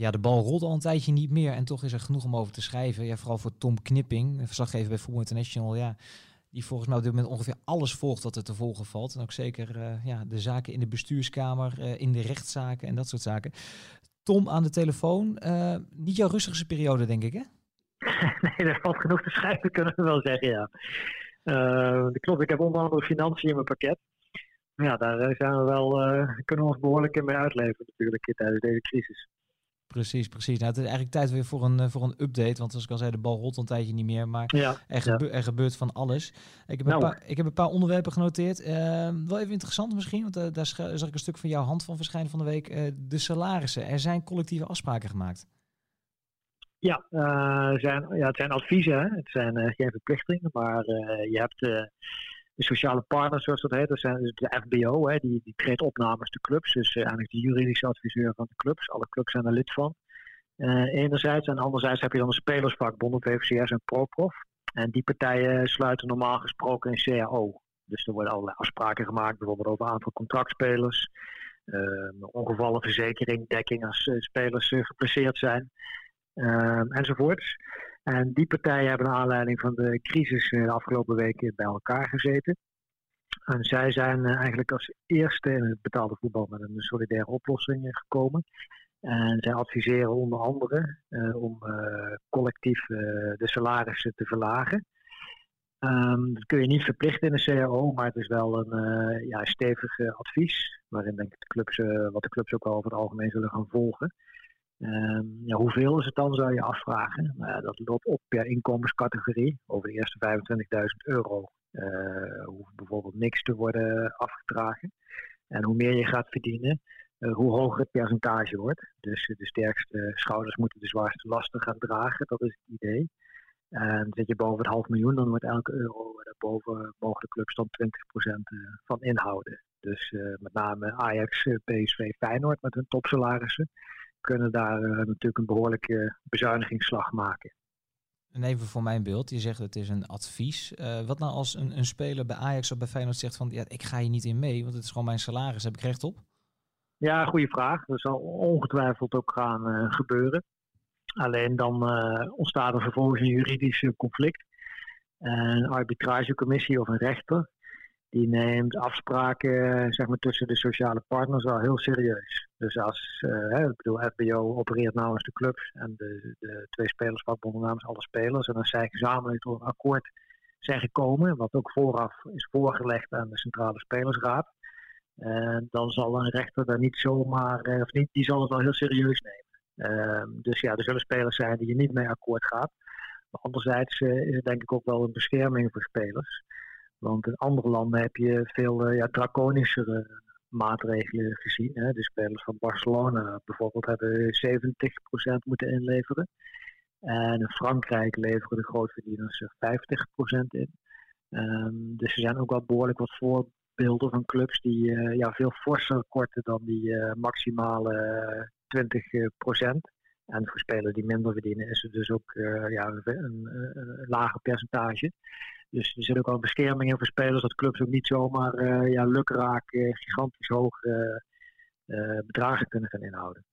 Ja, de bal rolt al een tijdje niet meer en toch is er genoeg om over te schrijven. Ja, vooral voor Tom Knipping, verslaggever bij Voetbal International. Ja, die volgens mij op dit moment ongeveer alles volgt wat er te volgen valt. En ook zeker uh, ja, de zaken in de bestuurskamer, uh, in de rechtszaken en dat soort zaken. Tom aan de telefoon. Uh, niet jouw rustigste periode, denk ik, hè? nee, er valt genoeg te schrijven, kunnen we wel zeggen, ja. Klopt, ik heb onder andere financiën in mijn pakket. Ja, daar zijn we wel, kunnen we ons behoorlijk in mee uitleven natuurlijk tijdens deze crisis. Precies, precies. Nou, het is eigenlijk tijd weer voor een, voor een update. Want zoals ik al zei, de bal rolt een tijdje niet meer. Maar ja, er, gebe er, gebeurt van alles. Ik heb, nou. een, paar, ik heb een paar onderwerpen genoteerd. Uh, wel even interessant misschien, want uh, daar zag ik een stuk van jouw hand van verschijnen van de week. Uh, de salarissen. Er zijn collectieve afspraken gemaakt. Ja, zijn, ja het zijn adviezen. Hè? Het zijn geen verplichtingen. Maar je hebt de sociale partners, zoals dat heet. Dat zijn dus de FBO, hè, die, die treedt op namens de clubs. Dus uh, eigenlijk de juridische adviseur van de clubs. Alle clubs zijn er lid van. Uh, enerzijds. En anderzijds heb je dan een spelersvakbond, VVCS en ProProf. En die partijen sluiten normaal gesproken een CAO. Dus er worden allerlei afspraken gemaakt, bijvoorbeeld over aantal contractspelers. Uh, ongevallenverzekering, dekking als spelers geplaceerd zijn. enzovoorts. En die partijen hebben naar aanleiding van de crisis de afgelopen weken bij elkaar gezeten. En zij zijn eh, eigenlijk als eerste in het betaalde voetbal met een solidaire oplossing eh, gekomen. En zij adviseren onder andere om collectief de salarissen te verlagen. Um, dat kun je niet verplichten in de CAO, maar het is wel een ja, stevig advies. Waarin denk ik de clubs, wat de clubs ook wel over het algemeen zullen gaan volgen. Um, ja, hoeveel is het dan, zou je afvragen? Uh, dat loopt op per inkomenscategorie. Over de eerste 25.000 euro uh, hoeft bijvoorbeeld niks te worden afgedragen. En hoe meer je gaat verdienen, uh, hoe hoger het percentage wordt. Dus de sterkste schouders moeten de zwaarste lasten gaan dragen, dat is het idee. En zit je boven het half miljoen, dan wordt elke euro daarboven mogen de clubs dan 20% van inhouden. Dus met name Ajax, PSV, Feyenoord met hun topsalarissen kunnen daar uh, natuurlijk een behoorlijke bezuinigingsslag maken. En even voor mijn beeld, je zegt het is een advies. Uh, wat nou als een, een, speler bij Ajax of bij Feyenoord zegt van ja, ik ga hier niet in mee, want het is gewoon mijn salaris, heb ik recht op? Ja, goede vraag. Dat zal ongetwijfeld ook gaan uh, gebeuren. Alleen dan ontstaat er vervolgens een juridisch conflict. Een arbitragecommissie of een rechter die neemt afspraken zeg maar, tussen de sociale partners wel heel serieus. Dus als, uh, ik bedoel, FBO opereert namens de clubs en de, de twee spelersvakbonden namens alle spelers. En als zij gezamenlijk tot een akkoord zijn gekomen, wat ook vooraf is voorgelegd aan de Centrale Spelersraad, uh, dan zal een rechter daar niet zomaar, uh, of niet, die zal het wel heel serieus nemen. Ehm, dus ja, er zullen spelers zijn die je niet mee akkoord gaat. Maar anderzijds is het denk ik ook wel een bescherming voor spelers. Want in andere landen heb je veel ja, draconischere maatregelen gezien. Hè. De spelers van Barcelona bijvoorbeeld hebben 70% moeten inleveren. En in Frankrijk leveren de grootverdieners 50% in. Um, dus er zijn ook wel behoorlijk wat voorbeelden van clubs die uh, ja, veel forser korten dan die uh, maximale 20%. En voor spelers die minder verdienen is het dus ook ja, een, een, een lager percentage. Dus er zit ook al bescherming in voor spelers dat clubs ook niet zomaar uh, ja, lukraak uh, gigantisch hoge uh, bedragen kunnen gaan inhouden.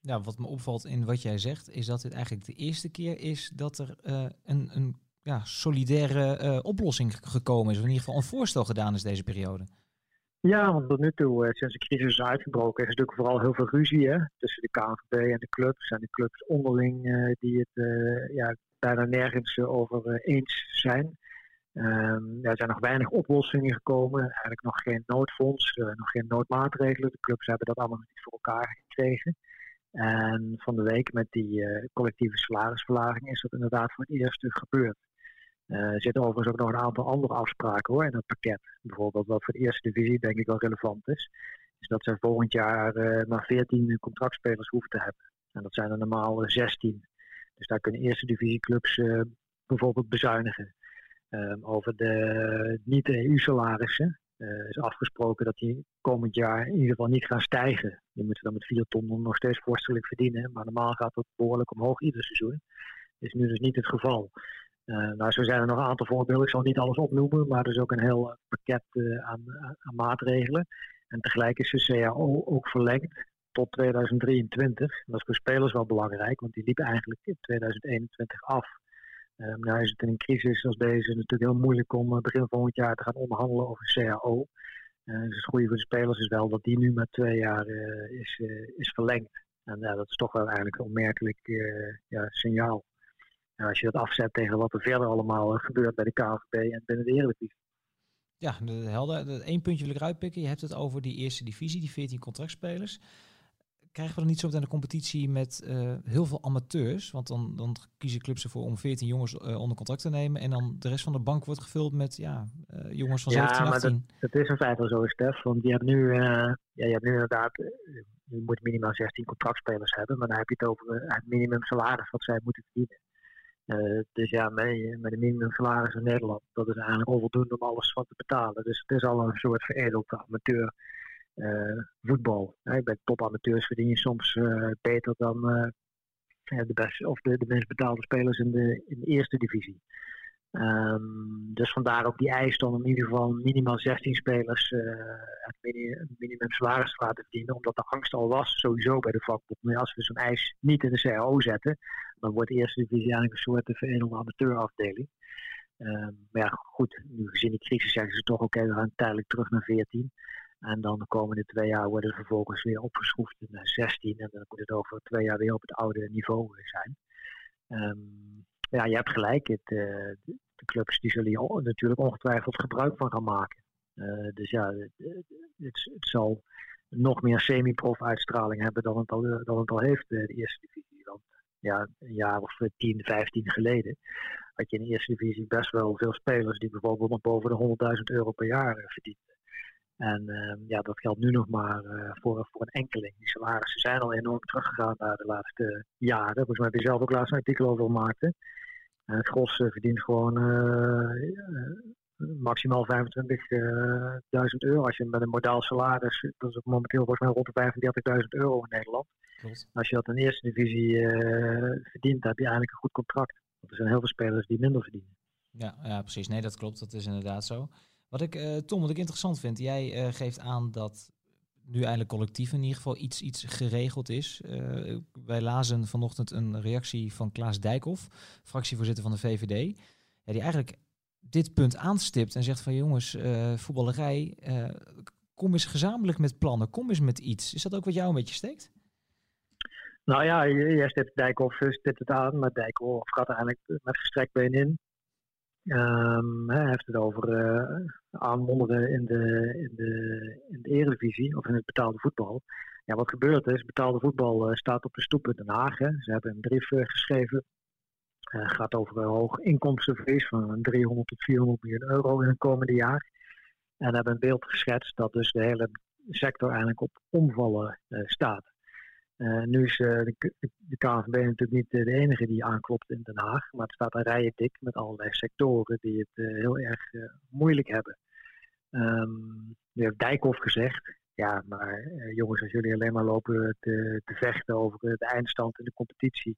Ja, wat me opvalt in wat jij zegt, is dat dit eigenlijk de eerste keer is dat er een, een ja, solidaire oplossing gekomen is. Of in ieder geval een voorstel gedaan is deze periode. Ja, want tot nu toe, sinds de crisis is uitgebroken, is natuurlijk vooral heel veel ruzie hè, tussen de KNVB en de clubs. En de clubs onderling die het ja, bijna nergens over eens zijn. Er zijn nog weinig oplossingen gekomen, eigenlijk nog geen noodfonds, uh, nog geen noodmaatregelen. De clubs hebben dat allemaal niet voor elkaar gekregen. En van de week met die uh, collectieve salarisverlaging is dat inderdaad voor het eerst gebeurd. Uh, er zitten overigens ook nog een aantal andere afspraken hoor, in het pakket. Bijvoorbeeld wat voor de eerste divisie denk ik wel relevant is, is dat ze volgend jaar maar 14 contractspelers hoeven te hebben. En dat zijn er normaal 16. Dus daar kunnen eerste divisieclubs bijvoorbeeld bezuinigen. Um, over de niet-EU-salarissen uh, is afgesproken dat die komend jaar in ieder geval niet gaan stijgen. Die moeten dan met 4 ton nog steeds vorstelijk verdienen, maar normaal gaat dat behoorlijk omhoog ieder seizoen. Is nu dus niet het geval. Uh, nou, zo zijn er nog een aantal voorbeelden. Ik zal niet alles opnoemen, maar er is ook een heel pakket uh, aan, aan, maatregelen. En tegelijk is de CAO ook verlengd tot 2023. Dat is voor spelers wel belangrijk, want die liepen eigenlijk in 2021 af. Um, nou is het in een crisis als deze natuurlijk heel moeilijk om begin volgend jaar te gaan onderhandelen over CAO. dus het goede voor de spelers is wel dat die nu met twee jaar is, is verlengd. En ja, dat is toch wel eigenlijk een onmerkelijk ja, signaal. En als je dat afzet tegen wat er verder allemaal gebeurt bij de KVB en binnen de Eredivisie. Ja, de helder. Eén puntje wil ik uitpikken. Je hebt het over die eerste divisie, die 14 contractspelers. Krijgen we dan niet zo meteen een competitie met uh, heel veel amateurs? Want dan, dan kiezen clubs ervoor om 14 jongens uh, onder contract te nemen. En dan de rest van de bank wordt gevuld met ja, uh, jongens van ja, 17, 18. Ja, maar dat, dat, is in feite zo, Stef. Want je hebt nu, ja, je hebt nu inderdaad, je moet minimaal 16 contractspelers hebben. Maar dan heb je het over het minimum salaris wat zij moeten verdienen. Dus ja, met, met een minimumsalaris in Nederland, dat is eigenlijk onvoldoende om alles van te betalen. Dus het is al een soort veredeld amateur voetbal. Hè. Bij topamateurs verdien je soms uh, beter dan de, beste, of de, de minst betaalde spelers in de, in de eerste divisie. Um, dus vandaar ook die eis om in ieder geval minimaal 16 spelers uh, het minimum salaris te laten verdienen. Omdat de angst al was sowieso bij de vakbond. Maar als we zo'n eis niet in de CAO zetten, dan wordt de eerste divisie eigenlijk een soort veredelde amateurafdeling. Um, maar ja, goed, nu gezien die crisis zeggen ze toch oké, okay, we gaan tijdelijk terug naar 14. En dan de komende twee jaar worden ze vervolgens weer opgeschroefd naar 16. En dan moet het over twee jaar weer op het oude niveau zijn. Um, ja, je hebt gelijk. Het, uh, de clubs die zullen hier natuurlijk ongetwijfeld gebruik van gaan maken. Dus ja, het, het, zal nog meer semi-prof uitstraling hebben dan het al, dan het al heeft, de eerste divisie. Want ja, een jaar of 10, 15 geleden had je in de eerste divisie best wel veel spelers die bijvoorbeeld boven de 100.000 euro per jaar verdienden. En uh, ja, dat geldt nu nog maar uh, voor, voor een enkeling. Die salarissen zijn al enorm teruggegaan naar de laatste jaren. Volgens mij heb je zelf ook laatst een artikel over gemaakt. Het gros eh, verdient gewoon eh, maximaal 25.000 euro. Als je met een modaal salaris, dat is momenteel volgens mij rond de 35.000 euro in Nederland. Als je dat in de eerste divisie verdient, dan heb je eigenlijk een goed contract. Want er zijn heel veel spelers die minder verdienen. Ja, ja precies. Nee, dat klopt. Dat is inderdaad zo. Wat ik, uh, Tom, wat ik interessant vind, jij uh, geeft aan dat nu eigenlijk collectief in ieder geval iets, iets geregeld is. Uh, wij lazen vanochtend een reactie van Klaas Dijkhoff, fractievoorzitter van de VVD, ja, die eigenlijk dit punt aanstipt en zegt van jongens, voetballerij, kom eens gezamenlijk met plannen, kom eens met iets. Is dat ook wat jou een beetje steekt? Nou ja, jij stipt Dijkhoff stipt het aan, maar Dijkhoff gaat eigenlijk met gestrekt been in. Um, hij heeft het over uh, in de, in, de, in de Eredivisie of in het betaalde voetbal. Ja, wat gebeurt is, betaalde voetbal uh, staat op de stoep in Den Haag. Ze hebben een brief uh, geschreven. Het gaat over een hoog inkomstenverlies van 300 tot 400 miljoen euro in het komende jaar. En hebben een beeld geschetst dat dus de hele sector eigenlijk op omvallen staat. Uh, nu is uh, de, de, KNVB natuurlijk niet de enige die aanklopt in Den Haag, maar het staat een rijen dik met allerlei sectoren die het heel erg moeilijk hebben. Um, nu heeft Dijkhoff gezegd, ja, maar jongens, als jullie alleen maar lopen te, te, vechten over de eindstand in de competitie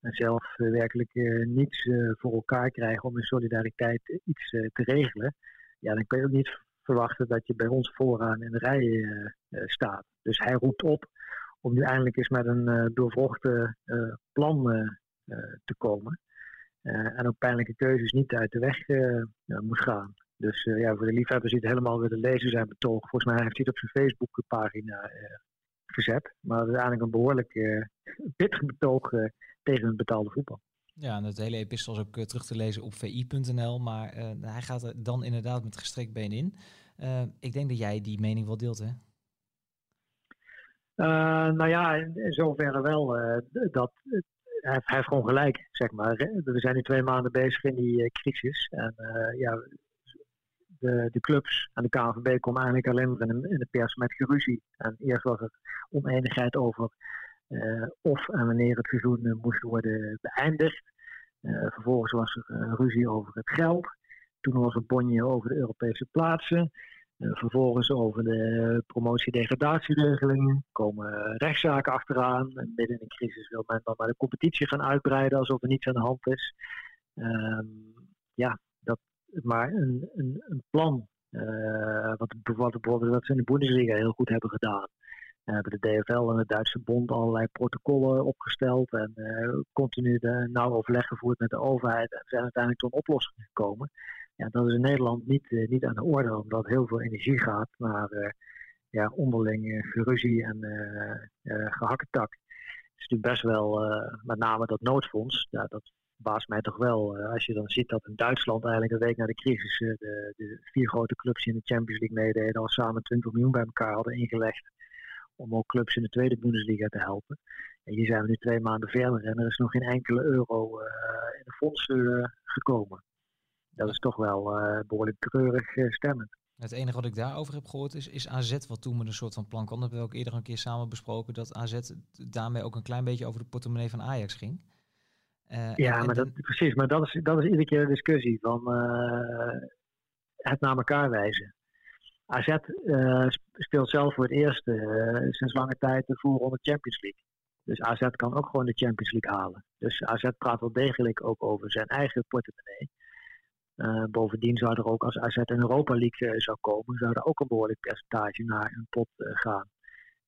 en zelf werkelijk niets voor elkaar krijgen om in solidariteit iets te regelen, ja, dan kun je ook niet verwachten dat je bij ons vooraan in de rij staat. Dus hij roept op om nu eindelijk eens met een uh, doorvrochte uh, plan uh, te komen. en ook pijnlijke keuzes niet uit de weg moet gaan. Dus ja, voor de liefhebbers die het helemaal willen lezen zijn betoog. Volgens mij heeft hij het op zijn Facebookpagina gezet. Maar dat is eigenlijk een behoorlijk pittig betoog tegen het betaalde voetbal. Ja, en het hele epistel is ook terug te lezen op vi.nl. Maar hij gaat er dan inderdaad met gestrekt been in. ik denk dat jij die mening wel deelt, hè? Uh, nou ja, in zoverre wel. Uh, dat, hij, heeft gewoon gelijk, zeg maar. We zijn nu twee maanden bezig in die uh, crisis. En ja, de, de clubs en de KNVB komen eigenlijk alleen maar in de, in de pers met geruzie. En eerst was het oneenigheid over of en wanneer het seizoen moest worden beëindigd. vervolgens was er ruzie over het geld. Toen was het bonje over de Europese plaatsen. Eh, vervolgens over de promotie-degradatieregelingen komen rechtszaken achteraan. En midden in een crisis wil men dan maar de competitie gaan uitbreiden alsof er niets aan de hand is. Ehm, ja, dat, maar een, een, een plan, uh, wat, wat bijvoorbeeld wat ze in de Bundesliga heel goed hebben gedaan. hebben de DFL en de Duitse Bond allerlei protocollen opgesteld en continu de, nauw overleg gevoerd met de overheid en zijn uiteindelijk tot een oplossing gekomen. Ja, dat is in Nederland niet, niet aan de orde, omdat heel veel energie gaat naar ja, onderling geruzie en gehakketak. Het is natuurlijk best wel, met name dat noodfonds, ja, dat baast mij toch wel. Als je dan ziet dat in Duitsland eigenlijk een week na de crisis de, de, vier grote clubs in de Champions League meededen al samen 20 miljoen bij elkaar hadden ingelegd om ook clubs in de tweede Bundesliga te helpen. En hier zijn we nu twee maanden verder en er is nog geen enkele euro in de fondsen gekomen. Dat is toch wel behoorlijk treurig stemmend. Het enige wat ik daarover heb gehoord is, is AZ wat toen met een soort van plan kwam. Dat hebben we ook eerder een keer samen besproken. Dat AZ daarmee ook een klein beetje over de portemonnee van Ajax ging. Uh, ja, maar dat, precies. Maar dat is, dat is iedere keer een discussie van het naar elkaar wijzen. AZ speelt zelf voor het eerst sinds lange tijd de voorronde Champions League. Dus AZ kan ook gewoon de Champions League halen. Dus AZ praat wel degelijk ook over zijn eigen portemonnee. Bovendien zou er ook als AZ in Europa League zou komen, zou er ook een behoorlijk percentage naar een pot gaan.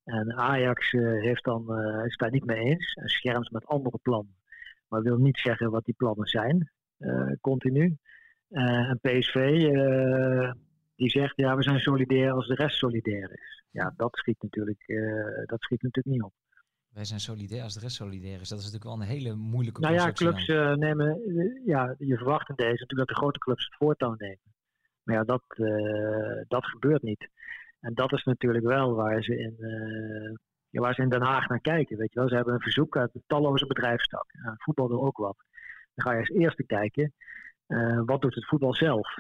En Ajax heeft dan, is daar niet mee eens en schermt met andere plannen. Maar wil niet zeggen wat die plannen zijn, continu. En PSV, eh, die zegt, ja, we zijn solidair als de rest solidair is. Ja, dat schiet natuurlijk, dat schiet natuurlijk niet op. Wij zijn solidair als de rest solidair is. Dat is natuurlijk wel een hele moeilijke Nou ja, clubs nemen, ja, je verwacht in deze natuurlijk dat de grote clubs het voortouw nemen. Maar ja, dat, dat gebeurt niet. En dat is natuurlijk wel waar ze in, ja, waar ze in Den Haag naar kijken. Weet je wel. Ze hebben een verzoek uit de talloze bedrijfstak. Voetbal wil ook wat. Dan ga je als eerste kijken, wat doet het voetbal zelf?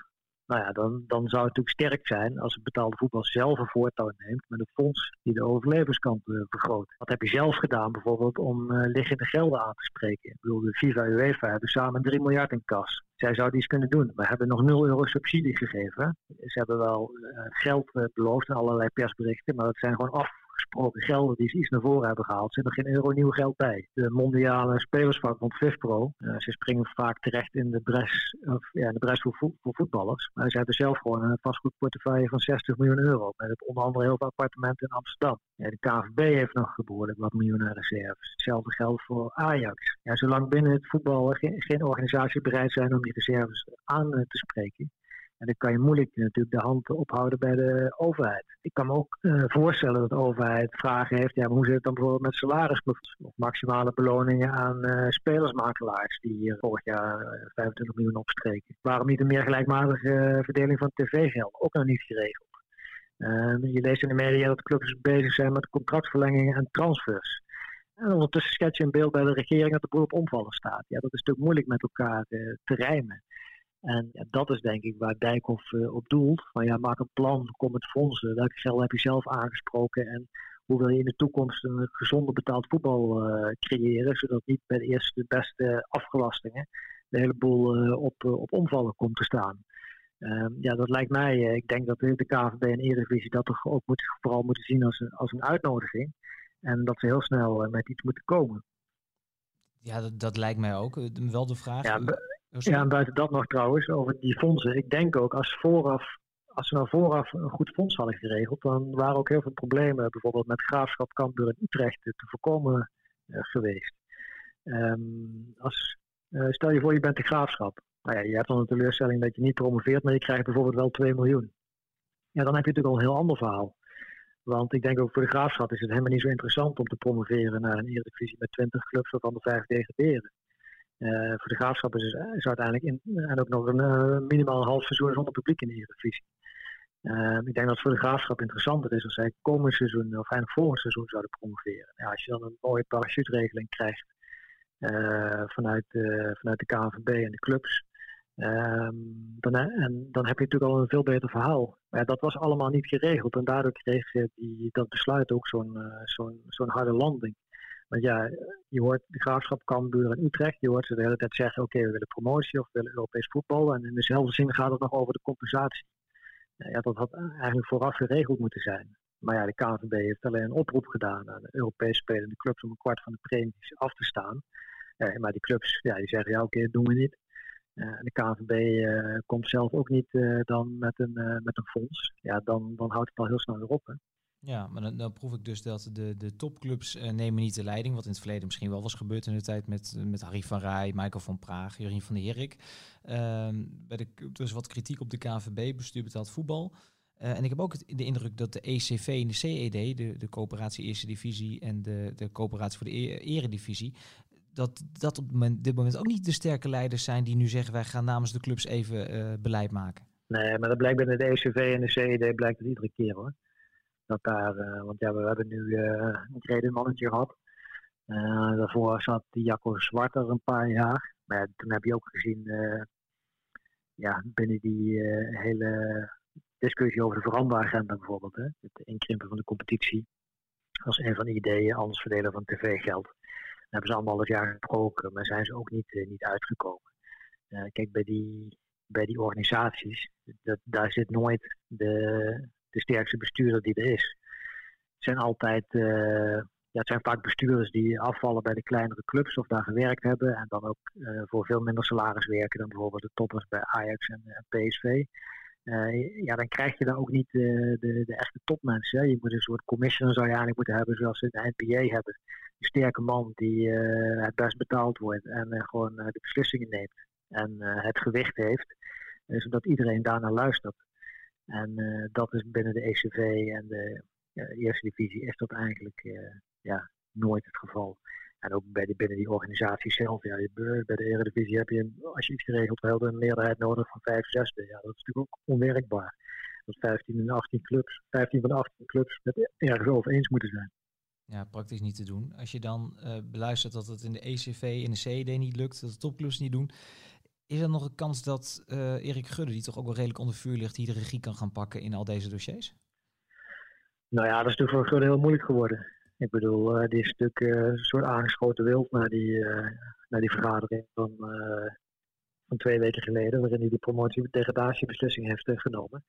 Nou ja, dan, dan zou het natuurlijk sterk zijn als het betaalde voetbal zelf een voortouw neemt met een fonds die de overlevenskant uh, vergroot. Wat heb je zelf gedaan bijvoorbeeld om uh, liggende gelden aan te spreken? Ik bedoel, de FIFA en UEFA hebben samen 3 miljard in kas. Zij zouden iets kunnen doen. We hebben nog 0 euro subsidie gegeven. Ze hebben wel uh, geld beloofd in allerlei persberichten, maar dat zijn gewoon af, gesproken gelden die ze iets naar voren hebben gehaald, zit er geen euro nieuw geld bij. De mondiale spelersvakbond FIFPro, uh, ze springen vaak terecht in de bres, of, ja, de bres voor, voetballers. Maar ze hebben zelf gewoon een vastgoedportefeuille van 60 miljoen euro. Met het onder andere heel veel appartementen in Amsterdam. Ja, de KVB heeft nog behoorlijk wat miljoenen reserves. Hetzelfde geldt voor Ajax. Ja, zolang binnen het voetbal geen, geen organisaties bereid zijn om die reserves aan te spreken, en dan kan je moeilijk natuurlijk de hand ophouden bij de overheid. Ik kan me ook uh, voorstellen dat de overheid vragen heeft. Ja, hoe zit het dan bijvoorbeeld met salaris of maximale beloningen aan uh, spelersmakelaars die hier vorig jaar uh, eh, 25 miljoen opstreken? Waarom niet een meer gelijkmatige verdeling van tv-geld? Ook nog niet geregeld. je leest in de media dat clubs bezig zijn met contractverlengingen en transfers. En ondertussen schets je een beeld bij de regering dat de boel op omvallen staat. Ja, dat is natuurlijk moeilijk met elkaar te rijmen. En ja, dat is denk ik waar Dijkhoff uh, op doelt. Van ja, maak een plan, kom met fondsen. Welke geld heb je zelf aangesproken? En hoe wil je in de toekomst een gezonder betaald voetbal uh, creëren? Zodat niet bij de eerste beste afgelastingen de hele boel uh, op, op omvallen komt te staan. Ehm, ja, dat lijkt mij, ik denk dat de KVB en Eredivisie dat toch ook moet, vooral moeten zien als een, als een uitnodiging. En dat ze heel snel met iets moeten komen. Ja, dat, dat lijkt mij ook. Wel de vraag. Ja, ja, en buiten dat nog trouwens, over die fondsen. Ik denk ook, als, vooraf, als ze nou vooraf een goed fonds hadden geregeld, dan waren ook heel veel problemen, bijvoorbeeld met Graafschap, Cambuur en Utrecht, te voorkomen uh, geweest. Um, als, uh, stel je voor, je bent de Graafschap. Nou ja, je hebt dan een teleurstelling dat je niet promoveert, maar je krijgt bijvoorbeeld wel 2 miljoen. Ja, dan heb je natuurlijk al een heel ander verhaal. Want ik denk ook voor de Graafschap is het helemaal niet zo interessant om te promoveren naar een Eredivisie met 20 clubs waarvan de 5 degraderen. Uh, voor de graafschap is, is uiteindelijk in, en ook nog een uh, minimaal half seizoen zonder publiek in de Eredivisie. Uh, ik denk dat het voor de graafschap interessanter is als zij komend seizoen of eigenlijk volgend seizoen zouden promoveren. Ja, als je dan een mooie parachuteregeling krijgt vanuit, vanuit de KNVB en de clubs, ehm, dan, en dan heb je natuurlijk al een veel beter verhaal. Maar dat was allemaal niet geregeld en daardoor kreeg die, dat besluit ook zo'n zo'n zo'n harde landing. Want ja, je hoort de Graafschap, Cambuur en Utrecht, je hoort ze de hele tijd zeggen, oké, we willen promotie of we willen Europees voetbal. En in dezelfde zin gaat het nog over de compensatie. Ja, dat had eigenlijk vooraf geregeld moeten zijn. Maar ja, de KNVB heeft alleen een oproep gedaan aan de Europees spelende clubs om een kwart van de premies af te staan. Eh, maar die clubs, ja, die zeggen, ja oké, dat doen we niet. Uh, de KNVB uh, komt zelf ook niet uh, dan met een, met een fonds. Ja, dan, dan houdt het al heel snel weer op. Hè. Ja, maar dan, proef ik dus dat de, de topclubs uh, nemen niet de leiding. Wat in het verleden misschien wel was gebeurd in de tijd met, met Harry van Rij, Michael van Praag, Jurien van der Herik. Uh, bij de, dus wat kritiek op de KVB, bestuur betaald voetbal. Uh, en ik heb ook de indruk dat de ECV en de CED, de, de coöperatie Eerste Divisie en de, de coöperatie voor de e Eredivisie, dat dat op dit moment ook niet de sterke leiders zijn die nu zeggen wij gaan namens de clubs even beleid maken. Nee, maar dat blijkt binnen de ECV en de CED blijkt het iedere keer hoor. Dat daar, uh, want ja, we hebben nu uh, een tweede mannetje gehad. daarvoor zat Jacco Zwart er een paar jaar. Maar toen heb je ook gezien, ja, binnen die hele discussie over de veranderagenda bijvoorbeeld. Hè? Het inkrimpen van de competitie als een van de ideeën, anders verdelen van tv-geld. Daar hebben ze anderhalf jaar gesproken, maar zijn ze ook niet, niet uitgekomen. Kijk, bij die, bij die organisaties, dat, daar zit nooit de, de sterkste bestuurder die er is. Het zijn altijd, uh, ja, het zijn vaak bestuurders die afvallen bij de kleinere clubs of daar gewerkt hebben en dan ook voor veel minder salaris werken dan bijvoorbeeld de toppers bij Ajax en, en PSV. Ja, dan krijg je daar ook niet de, de, echte topmensen. Hè. Je moet een soort commissioner zou je eigenlijk moeten hebben, zoals ze in de NBA hebben. Een sterke man die het best betaald wordt en gewoon de beslissingen neemt. En het gewicht heeft, zodat iedereen daarnaar luistert. En dat is binnen de ECV en de Eerste Divisie is dat eigenlijk ja, nooit het geval. En ook bij de, binnen die organisatie zelf. Ja, bij de Eredivisie heb je, als je iets geregeld wilt, een meerderheid nodig van 5 zesde. Ja, dat is natuurlijk ook onwerkbaar. Dat 15 en 18 clubs, 15 van de 18 clubs het ergens over eens moeten zijn. Ja, praktisch niet te doen. Als je dan uh, beluistert dat het in de ECV en de CED niet lukt, dat de topclubs niet doen. Is er nog een kans dat uh, Erik Gudde, die toch ook wel redelijk onder vuur ligt, hier de regie kan gaan pakken in al deze dossiers? Nou ja, dat is natuurlijk voor Gudde heel moeilijk geworden. Ik bedoel, uh, die is natuurlijk uh, een soort aangeschoten wild naar die, die vergadering van, van twee weken geleden, waarin hij de promotie-degradatiebeslissing heeft genomen.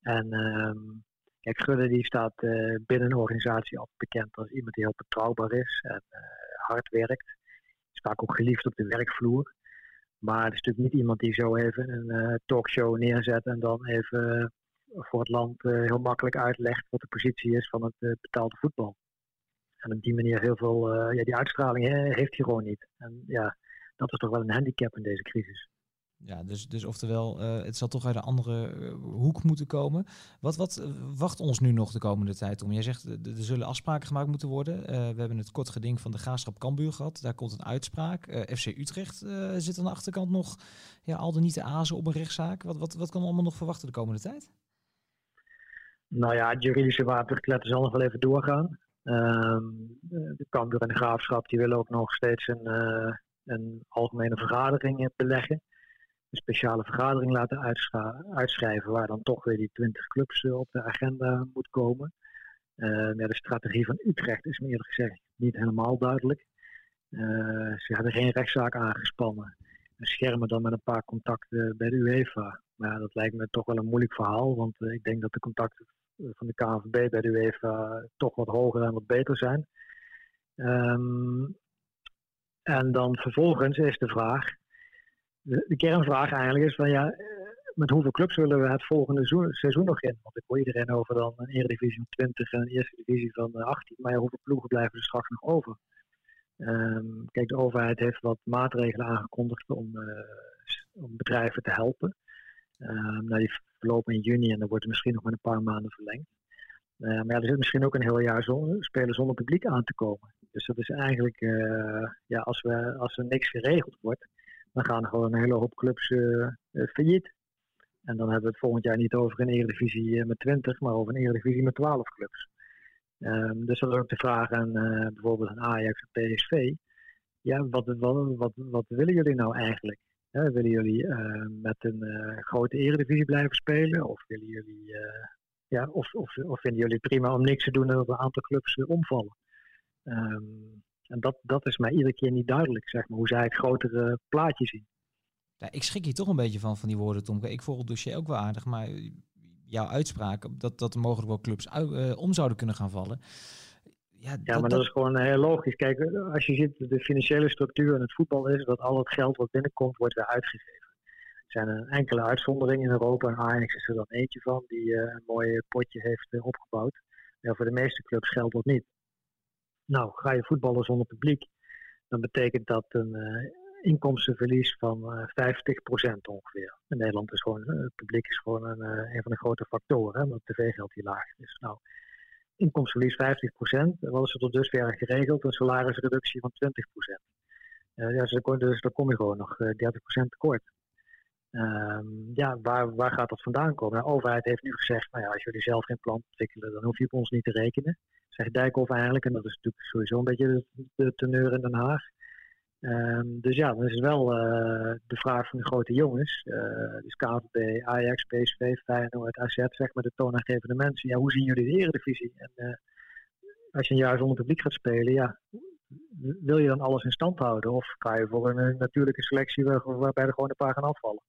En um, kijk, Gudde die staat binnen een organisatie altijd bekend als iemand die heel betrouwbaar is en hard werkt. Is vaak ook geliefd op de werkvloer. Maar het is natuurlijk niet iemand die zo even een talkshow neerzet en dan even voor het land heel makkelijk uitlegt wat de positie is van het betaalde voetbal. En op die manier heel veel, ja, die uitstraling heeft hij gewoon niet. En ja, dat is toch wel een handicap in deze crisis. Ja, dus, dus oftewel, uh, het zal toch uit een andere uh, hoek moeten komen. Wat, wat wacht ons nu nog de komende tijd om? Jij zegt, er zullen afspraken gemaakt moeten worden. we hebben het kort geding van de Graafschap Cambuur gehad. Daar komt een uitspraak. FC Utrecht zit aan de achterkant nog ja, al de niet te azen op een rechtszaak. Wat, wat, wat kan allemaal nog verwachten de komende tijd? Nou ja, het juridische wapenverkletten zal nog wel even doorgaan. Um, de Cambuur en de Graafschap die willen ook nog steeds een, een algemene vergadering beleggen. Een speciale vergadering laten uitschrijven waar dan toch weer die 20 clubs uh, op de agenda moet komen. Ja, de strategie van Utrecht is me eerlijk gezegd niet helemaal duidelijk. ze hebben geen rechtszaak aangespannen. En schermen dan met een paar contacten bij de UEFA. Maar dat lijkt me toch wel een moeilijk verhaal, want ik denk dat de contacten van de KNVB bij de UEFA toch wat hoger en wat beter zijn. Um, en dan vervolgens is de vraag, de, kernvraag eigenlijk is van ja, met hoeveel clubs willen we het volgende seizoen, nog in? Want ik hoor iedereen over dan een Eredivisie van 20 en een Eerste Divisie van 18, maar ja, hoeveel ploegen blijven er straks nog over? Um, kijk, de overheid heeft wat maatregelen aangekondigd om, uh, om bedrijven te helpen. Um, die verlopen in juni en dan wordt het misschien nog met een paar maanden verlengd. Uh, maar ja, er zit misschien ook een heel jaar zonder, spelen zonder publiek aan te komen. Dus dat is eigenlijk, ja, als, we, als er niks geregeld wordt, dan gaan gewoon een hele hoop clubs uh, failliet. En dan hebben we het volgend jaar niet over een eredivisie met 20, maar over een eredivisie met 12 clubs. Um, dus dan is ook de vraag aan bijvoorbeeld aan Ajax en PSV. Ja, wat, wat, wat, willen jullie nou eigenlijk? willen jullie met een grote eredivisie blijven spelen? Of willen jullie, ja, of, of, of, vinden jullie prima om niks te doen en dat een aantal clubs omvallen? Um, en dat, dat is mij iedere keer niet duidelijk, zeg maar, hoe zij het grotere plaatje zien. Ja, ik schrik hier toch een beetje van, van die woorden, Tom. Ik volg het dossier ook wel aardig, maar jouw uitspraak dat, dat er mogelijk wel clubs uit, om zouden kunnen gaan vallen ja, ja maar dat, is gewoon heel logisch. Kijk, als je ziet de financiële structuur in het voetbal is dat al het geld wat binnenkomt wordt weer uitgegeven. Er zijn een enkele uitzonderingen in Europa en Ajax is er dan eentje van die uh, een mooi potje heeft uh, opgebouwd. Ja, voor de meeste clubs geldt dat niet. Nou, ga je voetballen zonder publiek, dan betekent dat een uh, inkomstenverlies van uh, 50% ongeveer. In Nederland is gewoon, het publiek is gewoon een, een van de grote factoren, omdat het tv-geld hier laag is. Nou, inkomstenverlies 50%. Wat is er tot dusver geregeld? Een salarisreductie van 20%. Uh, ja, dus dan kom je gewoon nog 30% tekort. Um, ja, waar, waar gaat dat vandaan komen? Nou, de overheid heeft nu gezegd, nou ja, als jullie zelf geen plan ontwikkelen, dan hoef je op ons niet te rekenen. Zegt Dijkhoff eigenlijk, en dat is natuurlijk sowieso een beetje de, teneur in Den Haag. Um, dus ja, dan is het wel uh, de vraag van de grote jongens. Uh, dus KVB, Ajax, PSV, Feyenoord, AZ, zeg maar de toonaangevende mensen. Ja, hoe zien jullie de eredivisie? En uh, als je een jaar zonder publiek gaat spelen, ja, wil je dan alles in stand houden? Of ga je voor een natuurlijke selectie waar, waarbij er gewoon een paar gaan afvallen?